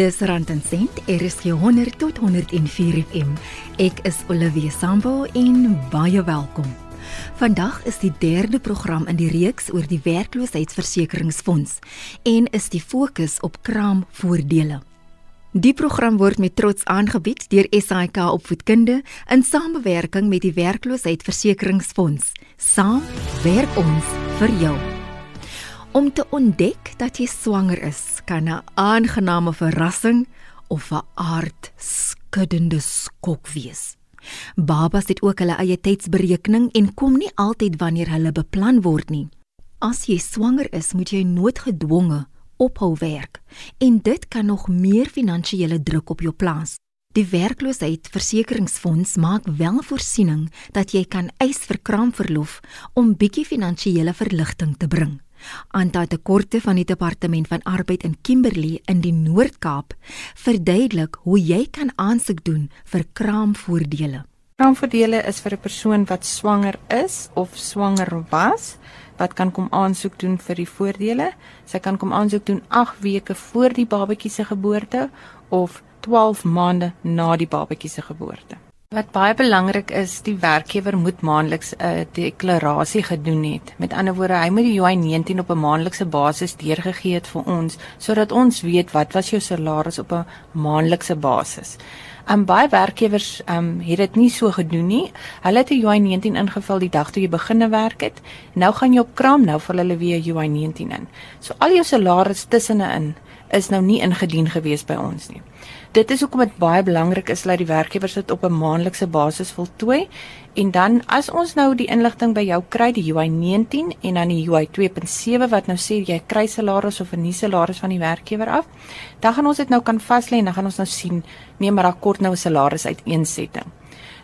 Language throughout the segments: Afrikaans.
Dis Rand en Sent, RSG 100 tot 104 FM. Ek is Olivia Sambo en baie welkom. Vandag is die derde program in die reeks oor die werkloosheidsversekeringsfonds en is die fokus op kraamvoordele. Die program word met trots aangebied deur SAIK Opvoedkunde in samewerking met die werkloosheidsversekeringsfonds. Saam werk ons vir jou. Om te ontdek dat jy swanger is, kan 'n aangename verrassing of 'n aardskuddende skok wees. Babas het ook hulle eie tydsberekening en kom nie altyd wanneer hulle beplan word nie. As jy swanger is, moet jy noodgedwonge ophou werk en dit kan nog meer finansiële druk op jou plaas. Die werkloosheidsversekeringsfonds maak wel voorsiening dat jy kan eis vir kraamverlof om bietjie finansiële verligting te bring. Aantal tekorte van die departement van arbeid in Kimberley in die Noord-Kaap verduidelik hoe jy kan aansoek doen vir kraamvoordele. Kraamvoordele is vir 'n persoon wat swanger is of swanger was wat kan kom aansoek doen vir die voordele. Sy kan kom aansoek doen 8 weke voor die babatjie se geboorte of 12 maande na die babatjie se geboorte. Wat baie belangrik is, die werkgewer moet maandeliks 'n uh, deklarasie gedoen het. Met ander woorde, hy moet die UI19 op 'n maandelikse basis deurgegee het vir ons sodat ons weet wat was jou salaris op 'n maandelikse basis. Um baie werkgewers um het dit nie so gedoen nie. Hulle het 'n UI19 ingevul die dag toe jy beginne werk het. Nou gaan jy op kraam, nou vul hulle weer UI19 in. So al jou salaris tussenin is nou nie ingedien gewees by ons nie. Dit is hoekom dit baie belangrik is dat die werkgewers dit op 'n maandelikse basis voltooi en dan as ons nou die inligting by jou kry die UI 19 en dan die UI 2.7 wat nou sê jy kry salaris of 'n nie salaris van die werkgewer af, dan gaan ons dit nou kan vaslê en dan gaan ons nou sien neem maar akkoord nou 'n salaris uiteensetting.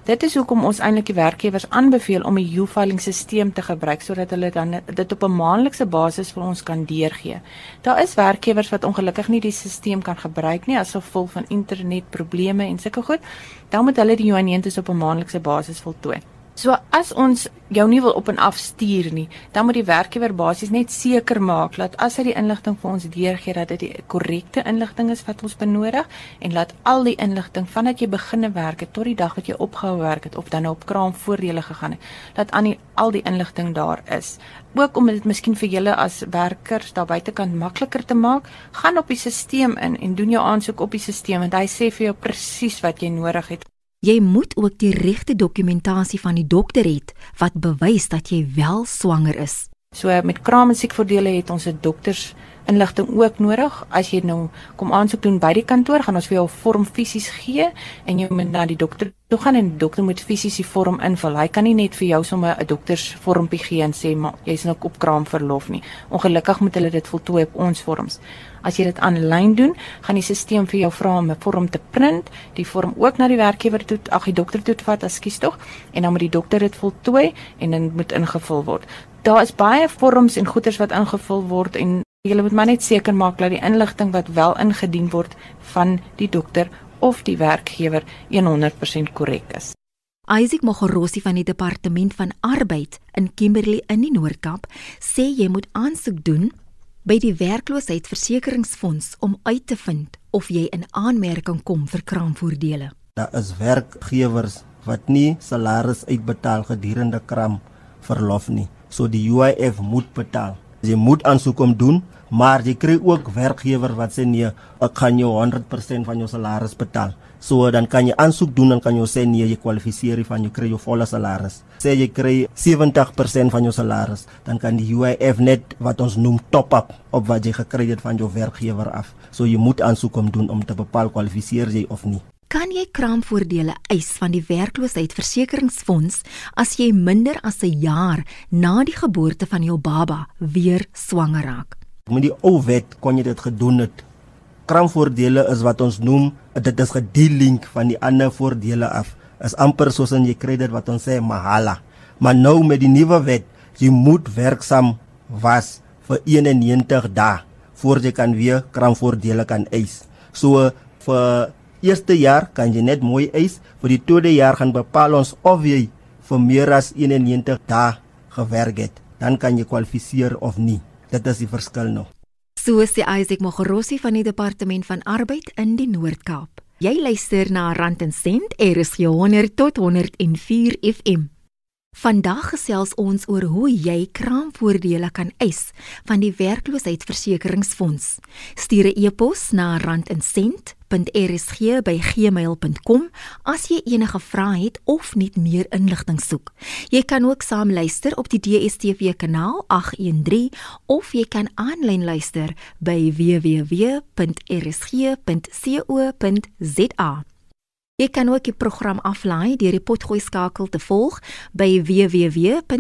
Dit is hoekom ons eintlik die werkgewers aanbeveel om 'n U-filing stelsel te gebruik sodat hulle dan dit op 'n maandelikse basis vir ons kan deurgee. Daar is werkgewers wat ongelukkig nie die stelsel kan gebruik nie as gevolg van internetprobleme en sulke goed. Dan moet hulle die U-anentes op 'n maandelikse basis voltooi. So as ons jou nie wil op en af stuur nie, dan moet die werkgewer basies net seker maak dat as hy die inligting vir ons deurgee dat dit die korrekte inligting is wat ons benodig en laat al die inligting vandat jy beginne werk het tot die dag wat jy opgehou werk het of dan nou op kraamvoordele gegaan het, dat aan die, al die inligting daar is. Ook om dit miskien vir julle as werkers daar buitekant makliker te maak, gaan op die stelsel in en doen jou aansoek op die stelsel want hy sê vir jou presies wat jy nodig het. Jy moet ook die regte dokumentasie van die dokter hê wat bewys dat jy wel swanger is. So met kraamsiekvoordele het ons 'n dokters inligting ook nodig. As jy nou kom aansoek doen by die kantoor, gaan ons vir jou 'n vorm fisies gee en jy moet na die dokter toe gaan en die dokter moet fisies die vorm invul. Hy kan nie net vir jou sommer 'n doktersvormpie gee en sê maar jy's nou op kraamverlof nie. Ongelukkig moet hulle dit voltooi op ons vorms. As jy dit aanlyn doen, gaan die stelsel vir jou vra om 'n vorm te print, die vorm ook na die werkgewer toe, ag die dokter toe vat, ekskuus tog, en dan moet die dokter dit voltooi en dit moet ingevul word. Daar is baie vorms en goeders wat ingevul word en Jy moet maar net seker maak dat die inligting wat wel ingedien word van die dokter of die werkgewer 100% korrek is. Isaac Mogorosi van die departement van arbeid in Kimberley in die Noord-Kaap sê jy moet aansoek doen by die werkloosheidsversekeringsfonds om uit te vind of jy in aanmerking kom vir kraamvoordele. Daar is werkgewers wat nie salaris uitbetaal gedurende kraam verlof nie, so die UIF moet betaal. Jy moet aansoek om doen maar jy kry ook werkgewer wat sê nee, ek gaan jou 100% van jou salaris betaal. So dan kan jy aansoek doen en kan jy sê nee, jy kwalifiseer van jy kry jou volle salaris. Sê jy kry 70% van jou salaris, dan kan die UIF net wat ons noem top up op wat jy gekry het van jou werkgewer af. So jy moet aansoek om doen om te bepaal kwalifiseer jy of nie. Kan jy kraamvoordele eis van die werkloosheidsversekeringsfonds as jy minder as 'n jaar na die geboorte van jou baba weer swanger raak? Met die ou wet kon jy dit gedoen het. Kraamvoordele is wat ons noem, dit is gedelink van die ander voordele af. Is amper soos in jy kry dit wat ons sê mahala. Maar nou met die nuwe wet, jy moet werksaam was vir 91 dae voor jy kan weer kraamvoordele kan eis. So vir eerste jaar kan jy net mooi eis, vir die tweede jaar gaan bepaal ons of jy vir meer as 91 dae gewerk het, dan kan jy kwalifiseer of nie. Dit is die verskil nog. So sê Isaac Mogorossi van die Departement van Arbeid in die Noord-Kaap. Jy luister na Rand en Sent, RSG 100 tot 104 FM. Vandag gesels ons oor hoe jy kraamvoordele kan eis van die werkloosheidsversekeringsfonds. Stuur 'n e-pos na randincent.rsg@gmail.com as jy enige vrae het of net meer inligting soek. Jy kan ook saam luister op die DSTV kanaal 813 of jy kan aanlyn luister by www.rsg.co.za. Jy kan ook die program aflaai deur die potgooi skakel te volg by www.rsg.co.za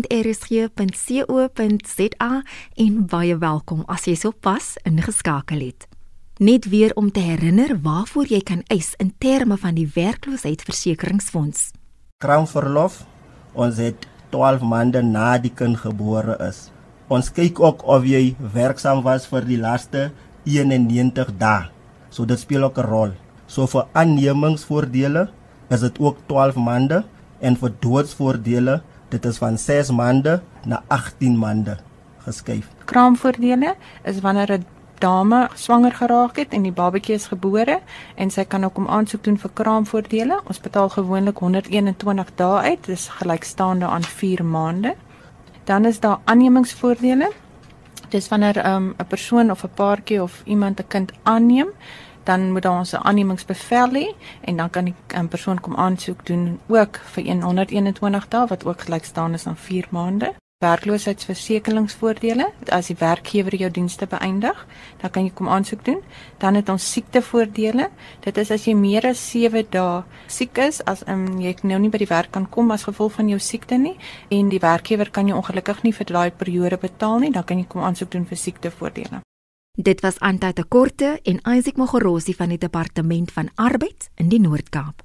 en baie welkom as jy sopas ingeskakel het. Net weer om te herinner waarvoor jy kan eis in terme van die werkloosheidsversekeringsfonds. Kraamverlof, ons het 12 maande na die kind gebore is. Ons kyk ook of jy werksaam was vir die laaste 91 dae. So dit speel ook 'n rol. So vir aannemingsvoordele is dit ook 12 maande en vir doodsvoordele dit is van 6 maande na 18 maande geskuif. Kraamvoordele is wanneer 'n dame swanger geraak het en die babatjie is gebore en sy kan ook om aansoek doen vir kraamvoordele. Ons betaal gewoonlik 121 dae uit, dis gelykstaande aan 4 maande. Dan is daar aannemingsvoordele. Dis wanneer ehm, 'n um, persoon of 'n paartjie of iemand 'n kind aanneem dan moet ons 'n aannemingsbevel hê en dan kan die um, persoon kom aansoek doen ook vir 121 dae wat ook gelyk staan is aan 4 maande. Werkloosheidsversekeringsvoordele, as die werkgewer jou dienste beëindig, dan kan jy kom aansoek doen. Dan het ons siektevoordele. Dit is as jy meer as 7 dae siek is, as um, jy nou nie by die werk kan kom as gevolg van jou siekte nie en die werkgewer kan jou ongelukkig nie vir daai periode betaal nie, dan kan jy kom aansoek doen vir siektevoordele. Dit was Anta de Korte en Isaac Mogorosi van die Departement van Arbeid in die Noord-Kaap.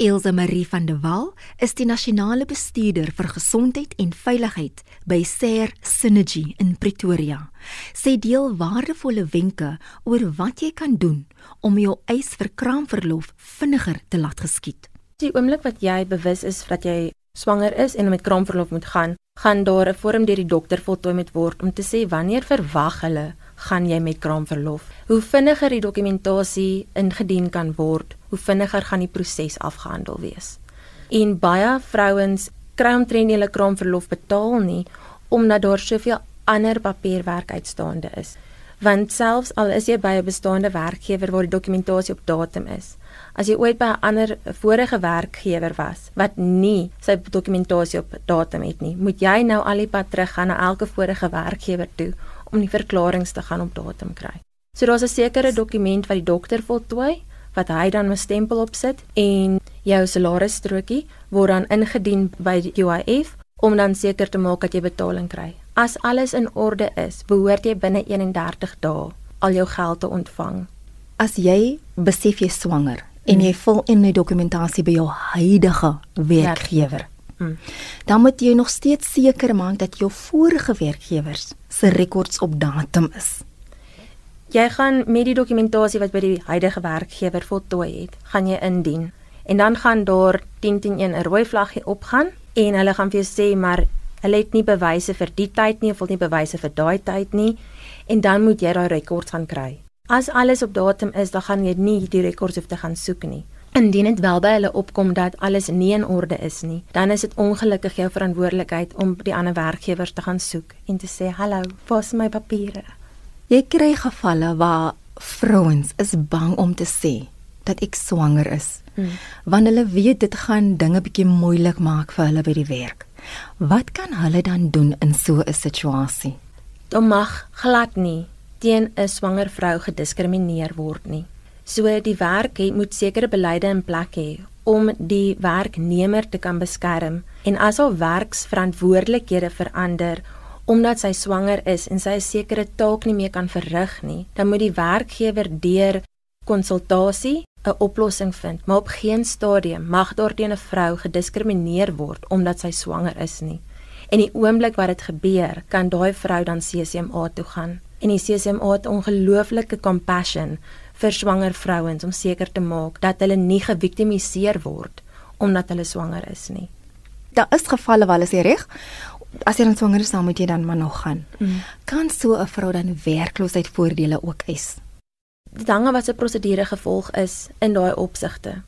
Elsa Marie van der Walt is die nasionale bestuurder vir gesondheid en veiligheid by SARE Synergy in Pretoria. Sy deel waardevolle wenke oor wat jy kan doen om jou eis vir kraamverlof vinniger te laat geskied. Die oomblik wat jy bewus is dat jy swanger is en met kraamverlof moet gaan, gaan daar 'n vorm deur die dokter voltooi moet word om te sê wanneer verwag hulle gaan jy met kraamverlof. Hoe vinniger die dokumentasie ingedien kan word, hoe vinniger gaan die proses afgehandel wees. En baie vrouens kry omtrent hulle kraamverlof betaal nie omdat daar soveel ander papierwerk uitstaande is. Want selfs al is jy by 'n bestaande werkgewer waar die dokumentasie op datum is, as jy ooit by 'n ander vorige werkgewer was wat nie sy dokumentasie op datum het nie, moet jy nou al die pad terug gaan na elke vorige werkgewer toe om die verklaringe te gaan op datum kry. So daar's 'n sekere dokument wat die dokter voltooi wat hy dan 'n stempel op sit en jou salarisstrokie word dan ingedien by die UIF om dan seker te maak dat jy betaling kry. As alles in orde is, behoort jy binne 31 dae al jou geld te ontvang. As jy besef jy swanger en jy vul in die dokumentasie by jou huidige werkgewer, Hmm. Dan moet jy nog steeds seker maak dat jou vorige werkgewers se rekords op datum is. Jy gaan met die dokumentasie wat by die huidige werkgewer voltooi het, gaan jy indien en dan gaan daar 1011 'n rooi vlaggie opgaan en hulle gaan vir jou sê maar hulle het nie bewyse vir die tyd nie of het nie bewyse vir daai tyd nie en dan moet jy daai rekords gaan kry. As alles op datum is, dan gaan jy nie die rekords hoef te gaan soek nie. Indien dit wel by hulle opkom dat alles nie in orde is nie, dan is dit ongelukkig jou verantwoordelikheid om die ander werkgewers te gaan soek en te sê, "Hallo, waar is my papiere?" Jy kry gevalle waar vrouens is bang om te sê dat ek swanger is. Hmm. Want hulle weet dit gaan dinge bietjie moeilik maak vir hulle by die werk. Wat kan hulle dan doen in so 'n situasie? Dit mag glad nie teen 'n swanger vrou gediskrimineer word nie. So die werk het moet sekere beleide in plek hê om die werknemer te kan beskerm en as haar werksverantwoordelikhede verander omdat sy swanger is en sy 'n sekere taak nie meer kan verrig nie, dan moet die werkgewer deur konsultasie 'n oplossing vind. Maar op geen stadium mag daar teen 'n vrou gediskrimineer word omdat sy swanger is nie. En die oomblik wat dit gebeur, kan daai vrou dan CCMA toe gaan. En die CCMA het ongelooflike compassion vir swanger vrouens om seker te maak dat hulle nie geviktimiseer word omdat hulle swanger is nie. Daar is gevalle waar hulle sê reg as jy dan swanger is, dan moet jy dan maar nog gaan. Mm. Kan so 'n vrou dan werkloosheidvoordele ook eis? Dit hang af wat se prosedure gevolg is in daai opsigte.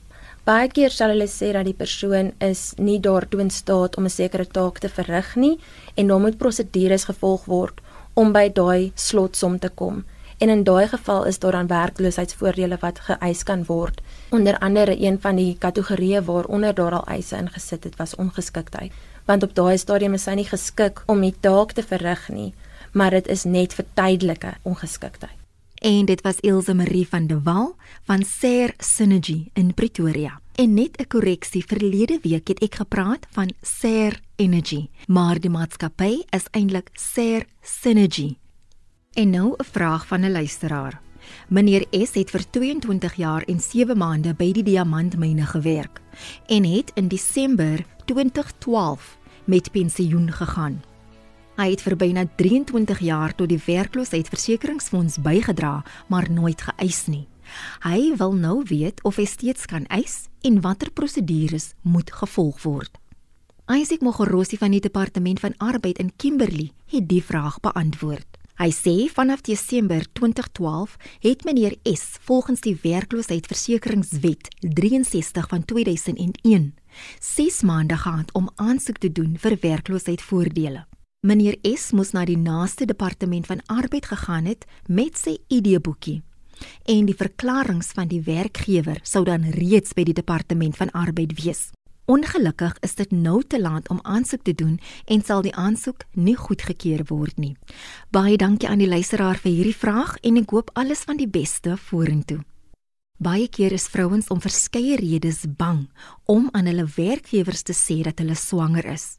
Baie keer sal hulle sê dat die persoon is nie daartoe in staat om 'n sekere taak te verrig nie en dan moet prosedures gevolg word om by daai slotsom te kom. En in daai geval is daar dan werkloosheidsvoordele wat geëis kan word. Onder andere een van die kategorieë waaronder daar al eise ingesit het was ongeskiktheid, want op daai stadium is hy nie geskik om die taak te verrig nie, maar dit is net vir tydelike ongeskiktheid. En dit was Ilse Marie van de Wal van Ser Synergy in Pretoria. En net 'n korreksie, verlede week het ek gepraat van Ser Energy, maar die maatskappy is eintlik Ser Synergy. En nou 'n vraag van 'n luisteraar. Meneer S het vir 22 jaar en 7 maande by die diamantmyne gewerk en het in Desember 2012 met pensioen gegaan. Hy het vir byna 23 jaar tot die werkloosheidsversekeringsfonds bygedra, maar nooit geëis nie. Hy wil nou weet of hy steeds kan eis en watter prosedures moet gevolg word. Isaac Mogorosi van die departement van arbeid in Kimberley het die vraag beantwoord. Hy sê vanaf Desember 2012 het meneer S volgens die werkloosheidsversekeringswet 63 van 2001 6 maande gehad om aansoek te doen vir werkloosheidvoordele. Meneer S moes na die naaste departement van arbeid gegaan het met sy ID-boekie. En die verklaringe van die werkgewer sou dan reeds by die departement van arbeid wees. Ongelukkig is dit nou te laat om aansoek te doen en sal die aansoek nie goedgekeur word nie. Baie dankie aan die luisteraar vir hierdie vraag en ek hoop alles van die beste vorentoe. Baie keer is vrouens om verskeie redes bang om aan hulle werkgewers te sê dat hulle swanger is.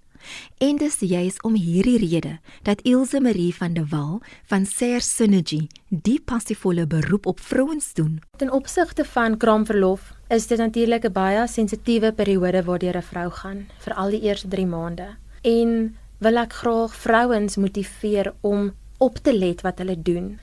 En dis juis om hierdie rede dat Ilse Marie van der Walt van Ser Synergy die passievolle beroep op vrouens doen. Ten opsigte van kraamverlof is dit natuurlik 'n baie sensitiewe periode waardeur 'n vrou gaan, veral die eerste 3 maande. En wil ek graag vrouens motiveer om op te let wat hulle doen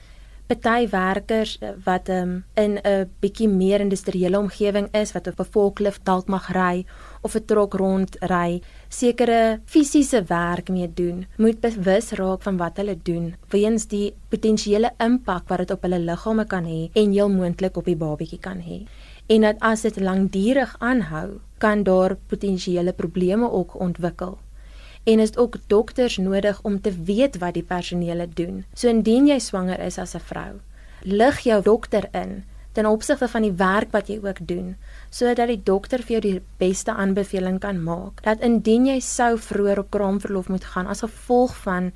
party werkers eh, wat um, in 'n bietjie meer industriële omgewing is wat op 'n volklif dalk mag ry of 'n trok rond ry, sekere fisiese werk mee doen, moet bewus raak van wat hulle doen, weens die potensiële impak wat dit op hulle liggame kan hê en heel moontlik op die babatjie kan hê. En dat as dit lankdurig aanhou, kan daar potensiële probleme ook ontwikkel en is ook dokters nodig om te weet wat die personele doen. So indien jy swanger is as 'n vrou, lig jou dokter in ten opsigte van die werk wat jy ook doen, sodat die dokter vir jou die beste aanbeveling kan maak. Dat indien jy sou vroeër op kraamverlof moet gaan as gevolg van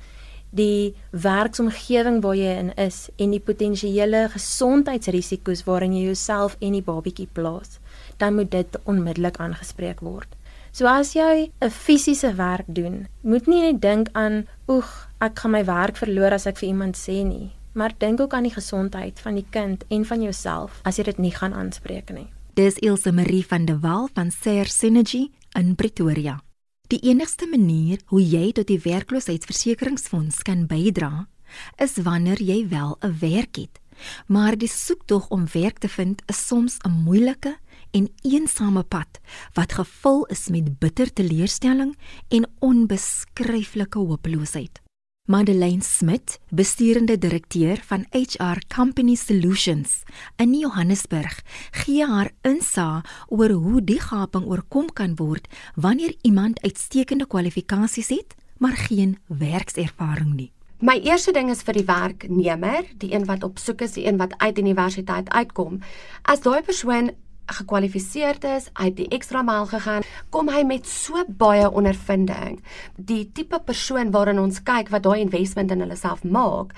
die werksomgewing waar jy in is en die potensiële gesondheidsrisiko's waarin jy jouself en die babatjie plaas, dan moet dit onmiddellik aangespreek word. So as jy 'n fisiese werk doen, moet nie net dink aan oeg, ek gaan my werk verloor as ek vir iemand sê nie, maar dink ook aan die gesondheid van die kind en van jouself as jy dit nie gaan aanspreek nie. Dis Ilse Marie van der Walt van Ser Synergy in Pretoria. Die enigste manier hoe jy tot die werkloosheidsversekeringsfonds kan bydra, is wanneer jy wel 'n werk het. Maar die soektog om werk te vind is soms 'n moeilike en eensame pad wat gevul is met bitter teleurstelling en onbeskryflike hopeloosheid. Madeleine Smit, besturende direkteur van HR Company Solutions in Johannesburg, gee haar insig oor hoe die gaping oorkom kan word wanneer iemand uitstekende kwalifikasies het, maar geen werkservaring nie. My eerste ding is vir die werknemer, die een wat op soek is, die een wat uit universiteit uitkom. As daai persoon gekwalifiseerd is, uit die ekstra myl gegaan, kom hy met so baie ondervinding. Die tipe persoon waarin ons kyk wat daai investment in hulle self maak,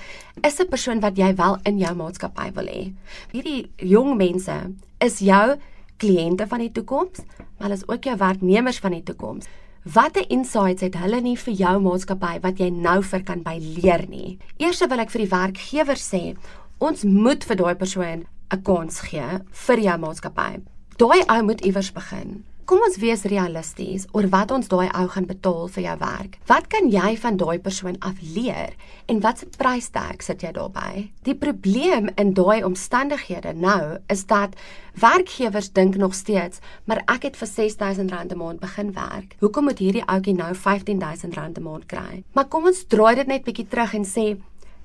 is 'n persoon wat jy wel in jou maatskappy wil hê. Hierdie jong mense is jou kliënte van die toekoms, maar hulle is ook jou werknemers van die toekoms. Watter insights het hulle nie vir jou maatskappy wat jy nou vir kan by leer nie? Eerste wil ek vir die werkgewer sê, ons moet vir daai persoon 'n kans gee vir jou maatskappy. Daai ou moet iewers begin. kom ons wees realisties oor wat ons daai ou gaan betaal vir jou werk. Wat kan jy van daai persoon af leer en wat se prystag sit jy daarbey? Die probleem in daai omstandighede nou is dat werkgewers dink nog steeds, maar ek het vir R6000 'n maand begin werk. Hoekom moet hierdie ouetjie nou R15000 'n maand kry? Maar kom ons draai dit net bietjie terug en sê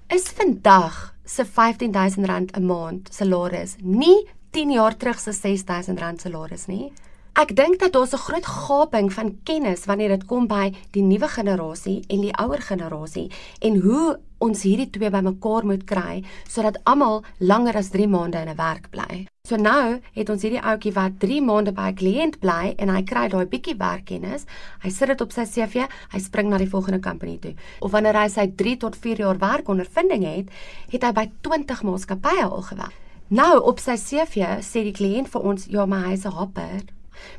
is vandag se R15000 'n maand salaris nie 10 jaar terug se R6000 salaris nie? Ek dink dat daar 'n groot gaping van kennis wanneer dit kom by die nuwe generasie en die ouer generasie en hoe ons hierdie twee bymekaar moet kry sodat almal langer as 3 maande in 'n werk bly. So nou het ons hierdie ouetjie wat 3 maande by 'n kliënt bly en hy kry daai bietjie werkkennis. Hy sit dit op sy CV, hy spring na die volgende company toe. Of wanneer hy sy 3 tot 4 jaar werkondervinding het, het hy by 20 maatskappye al gewerk. Nou op sy CV sê die kliënt vir ons, ja, maar hy's 'n hopper.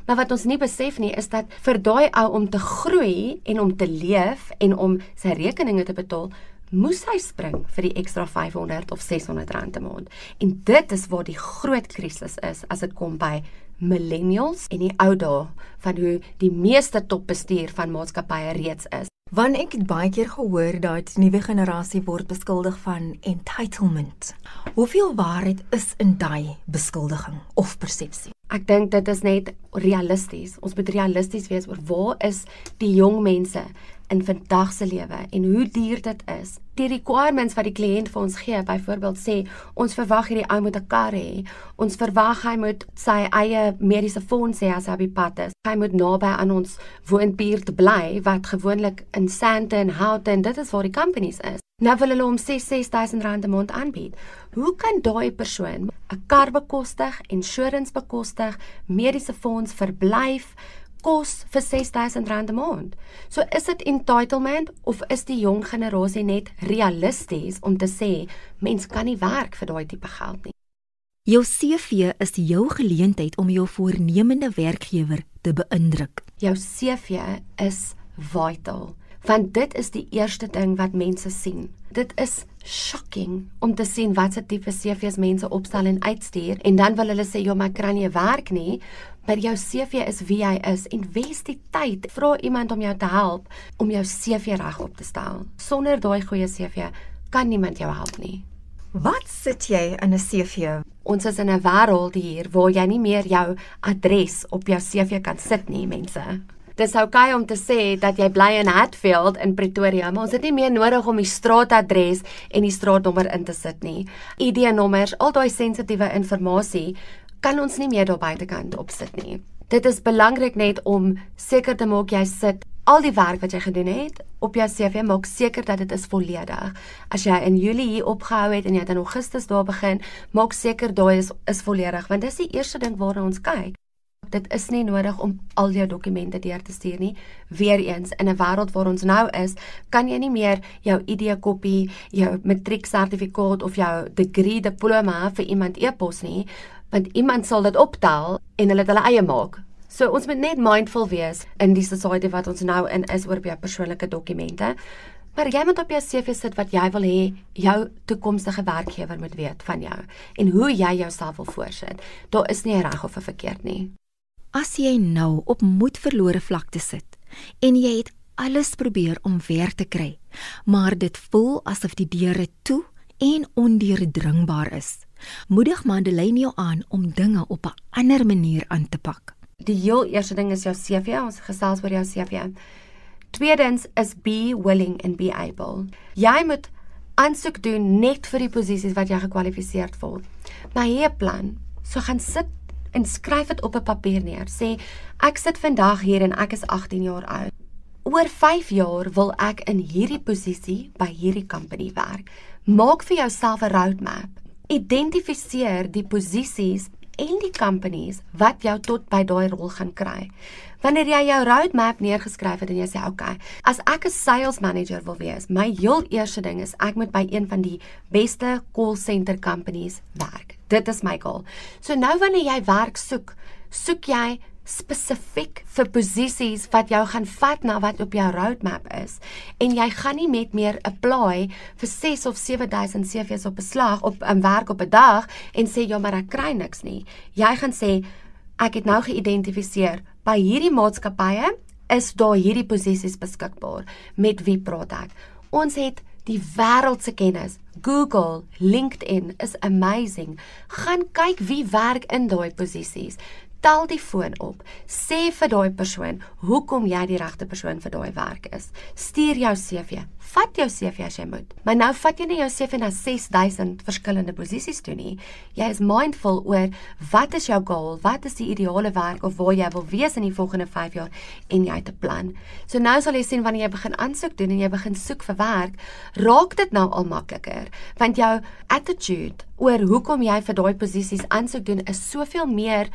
Maar wat ons nie besef nie is dat vir daai ou om te groei en om te leef en om sy rekeninge te betaal, moes hy spring vir die ekstra 500 of 600 rand 'n maand. En dit is waar die groot krisis is as dit kom by millennials en die ou dae van hoe die meeste topbestuur van maatskappye reeds is. Want ek het baie keer gehoor dat die nuwe generasie word beskuldig van entitlement. Hoeveel waarheid is in daai beskuldiging of persepsie? Ek dink dit is net realisties. Ons moet realisties wees oor waar is die jong mense in vandag se lewe en hoe duur dit is. Die requirements wat die kliënt vir ons gee, byvoorbeeld sê, ons verwag hierdie ou moet 'n kar hê. Ons verwag hy moet sy eie mediese fonds hê as hy op die pad is. Hy moet naby aan ons woonbuurt bly wat gewoonlik in Sandton en Houghton, dit is waar die companies is. Nou wil hulle hom 66000 rand 'n maand aanbied. Hoe kan daai persoon 'n kar bekostig, insurance bekostig, mediese fonds, verblyf kos vir 6000 rand 'n maand? So is dit entitlement of is die jong generasie net realisties om te sê mens kan nie werk vir daai tipe geld nie? Jou CV is jou geleentheid om jou voornemende werkgewer te beïndruk. Jou CV is vital want dit is die eerste ding wat mense sien. Dit is shocking om te sien wat se tipe CV's mense opstel en uitstuur en dan wil hulle sê jy maar kan nie werk nie. Maar jou CV is wie jy is en wes die tyd vra iemand om jou te help om jou CV reg op te stel. Sonder daai goeie CV kan niemand jou help nie. Wat sit jy in 'n CV? Ons is in 'n wêreld hier waar jy nie meer jou adres op jou CV kan sit nie, mense dis oukei okay om te sê dat jy bly in Hatfield in Pretoria, maar ons het nie meer nodig om die straatadres en die straatnommer in te sit nie. ID-nommers, al daai sensitiewe inligting kan ons nie meer daar buitekant opsit nie. Dit is belangrik net om seker te maak jy sit al die werk wat jy gedoen het op jou CV maak seker dat dit is volledig. As jy in Julie hier opgehou het en jy het in Augustus daar begin, maak seker daai is is volledig want dis die eerste ding waarna ons kyk. Dit is nie nodig om al jou dokumente deur te stuur nie. Weereens in 'n wêreld waar ons nou is, kan jy nie meer jou ID-koppie, jou matrieksertifikaat of jou degree diploma vir iemand e-pos nie, want iemand sal dit optel en hulle dit hulle eie maak. So ons moet net mindful wees in die society wat ons nou in is oor jou persoonlike dokumente. Maar jy moet op jou CV sit wat jy wil hê jou toekomstige werkgewer moet weet van jou en hoe jy jouself wil voorsit. Daar is nie reg of verkeerd nie. As jy nou op moedverlore vlakte sit en jy het alles probeer om werk te kry, maar dit voel asof die deure toe en ondeurdringbaar is. Moedig Madeleine jou aan om dinge op 'n ander manier aan te pak. Die heel eerste ding is jou CV, ons gesels oor jou CV. Tweedens is be willing and be able. Jy moet aansoek doen net vir die posisies wat jy gekwalifiseerd voel. Maar hê 'n plan. So gaan sit en skryf dit op 'n papier neer. Sê ek sit vandag hier en ek is 18 jaar oud. Oor 5 jaar wil ek in hierdie posisie by hierdie company werk. Maak vir jouself 'n roadmap. Identifiseer die posisies en die companies wat jou tot by daai rol gaan kry. Wanneer jy jou roadmap neergeskryf het en jy sê oké, okay, as ek 'n sales manager wil wees, my heel eerste ding is ek moet by een van die beste call center companies werk. Dit is my goal. So nou wanneer jy werk soek, soek jy spesifiek vir posisies wat jou gaan vat na wat op jou roadmap is en jy gaan nie met meer apply vir 6 of 7000 CV's op 'n slag op 'n werk op 'n dag en sê ja maar ek kry niks nie. Jy gaan sê ek het nou geïdentifiseer by hierdie maatskappye is daar hierdie posisies beskikbaar. Met wie praat ek? Ons het die wêreld se kennis. Google, LinkedIn is amazing. Gaan kyk wie werk in daai posisies tel die foon op. Sê vir daai persoon hoekom jy die regte persoon vir daai werk is. Stuur jou CV. Vat jou CV as jy moet. Maar nou vat jy nie jou CV na 6000 verskillende posisies toe nie. Jy is mindful oor wat is jou goal? Wat is die ideale werk of waar jy wil wees in die volgende 5 jaar en jy het 'n plan. So nou sal jy sien wanneer jy begin aansoek doen en jy begin soek vir werk, raak dit nou al makliker want jou attitude oor hoekom jy vir daai posisies aansoek doen is soveel meer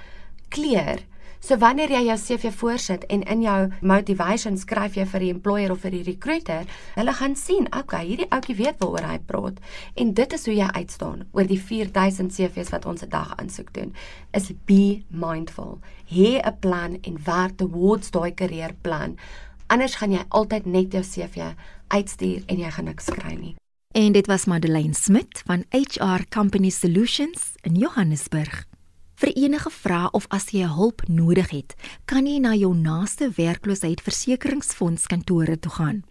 kleur. So wanneer jy jou CV voorsit en in jou motivation skryf jy vir die employer of vir die recruiter, hulle gaan sien, okay, hierdie ouetjie weet waaroor hy praat. En dit is hoe jy uitstaan oor die 4000 CV's wat ons 'n dag aansoek doen. Is be mindful. Hê 'n plan en werk towards daai karrierplan. Anders gaan jy altyd net jou CV uitstuur en jy gaan niks kry nie. En dit was Madeleine Smit van HR Company Solutions in Johannesburg. Vir enige vrae of as jy hulp nodig het, kan jy na jou naaste werkloosheidsversekeringsfonds kantore toe gaan.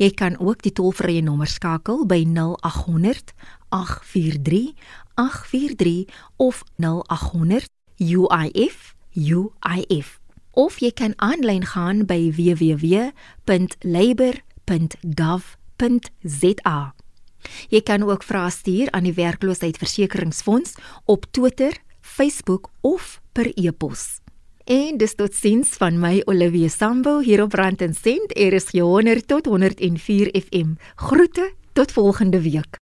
Jy kan ook die tollvrye nommer skakel by 0800 843 843 of 0800 UIF UIF of jy kan aanlyn gaan by www.labor.gov.za. Jy kan ook vrae stuur aan die werkloosheidsversekeringsfonds op Twitter Facebook of per e-pos. En dis tot sins van my Olivia Sambo hier op Rand en Sent. Er is 100 tot 104 FM. Groete tot volgende week.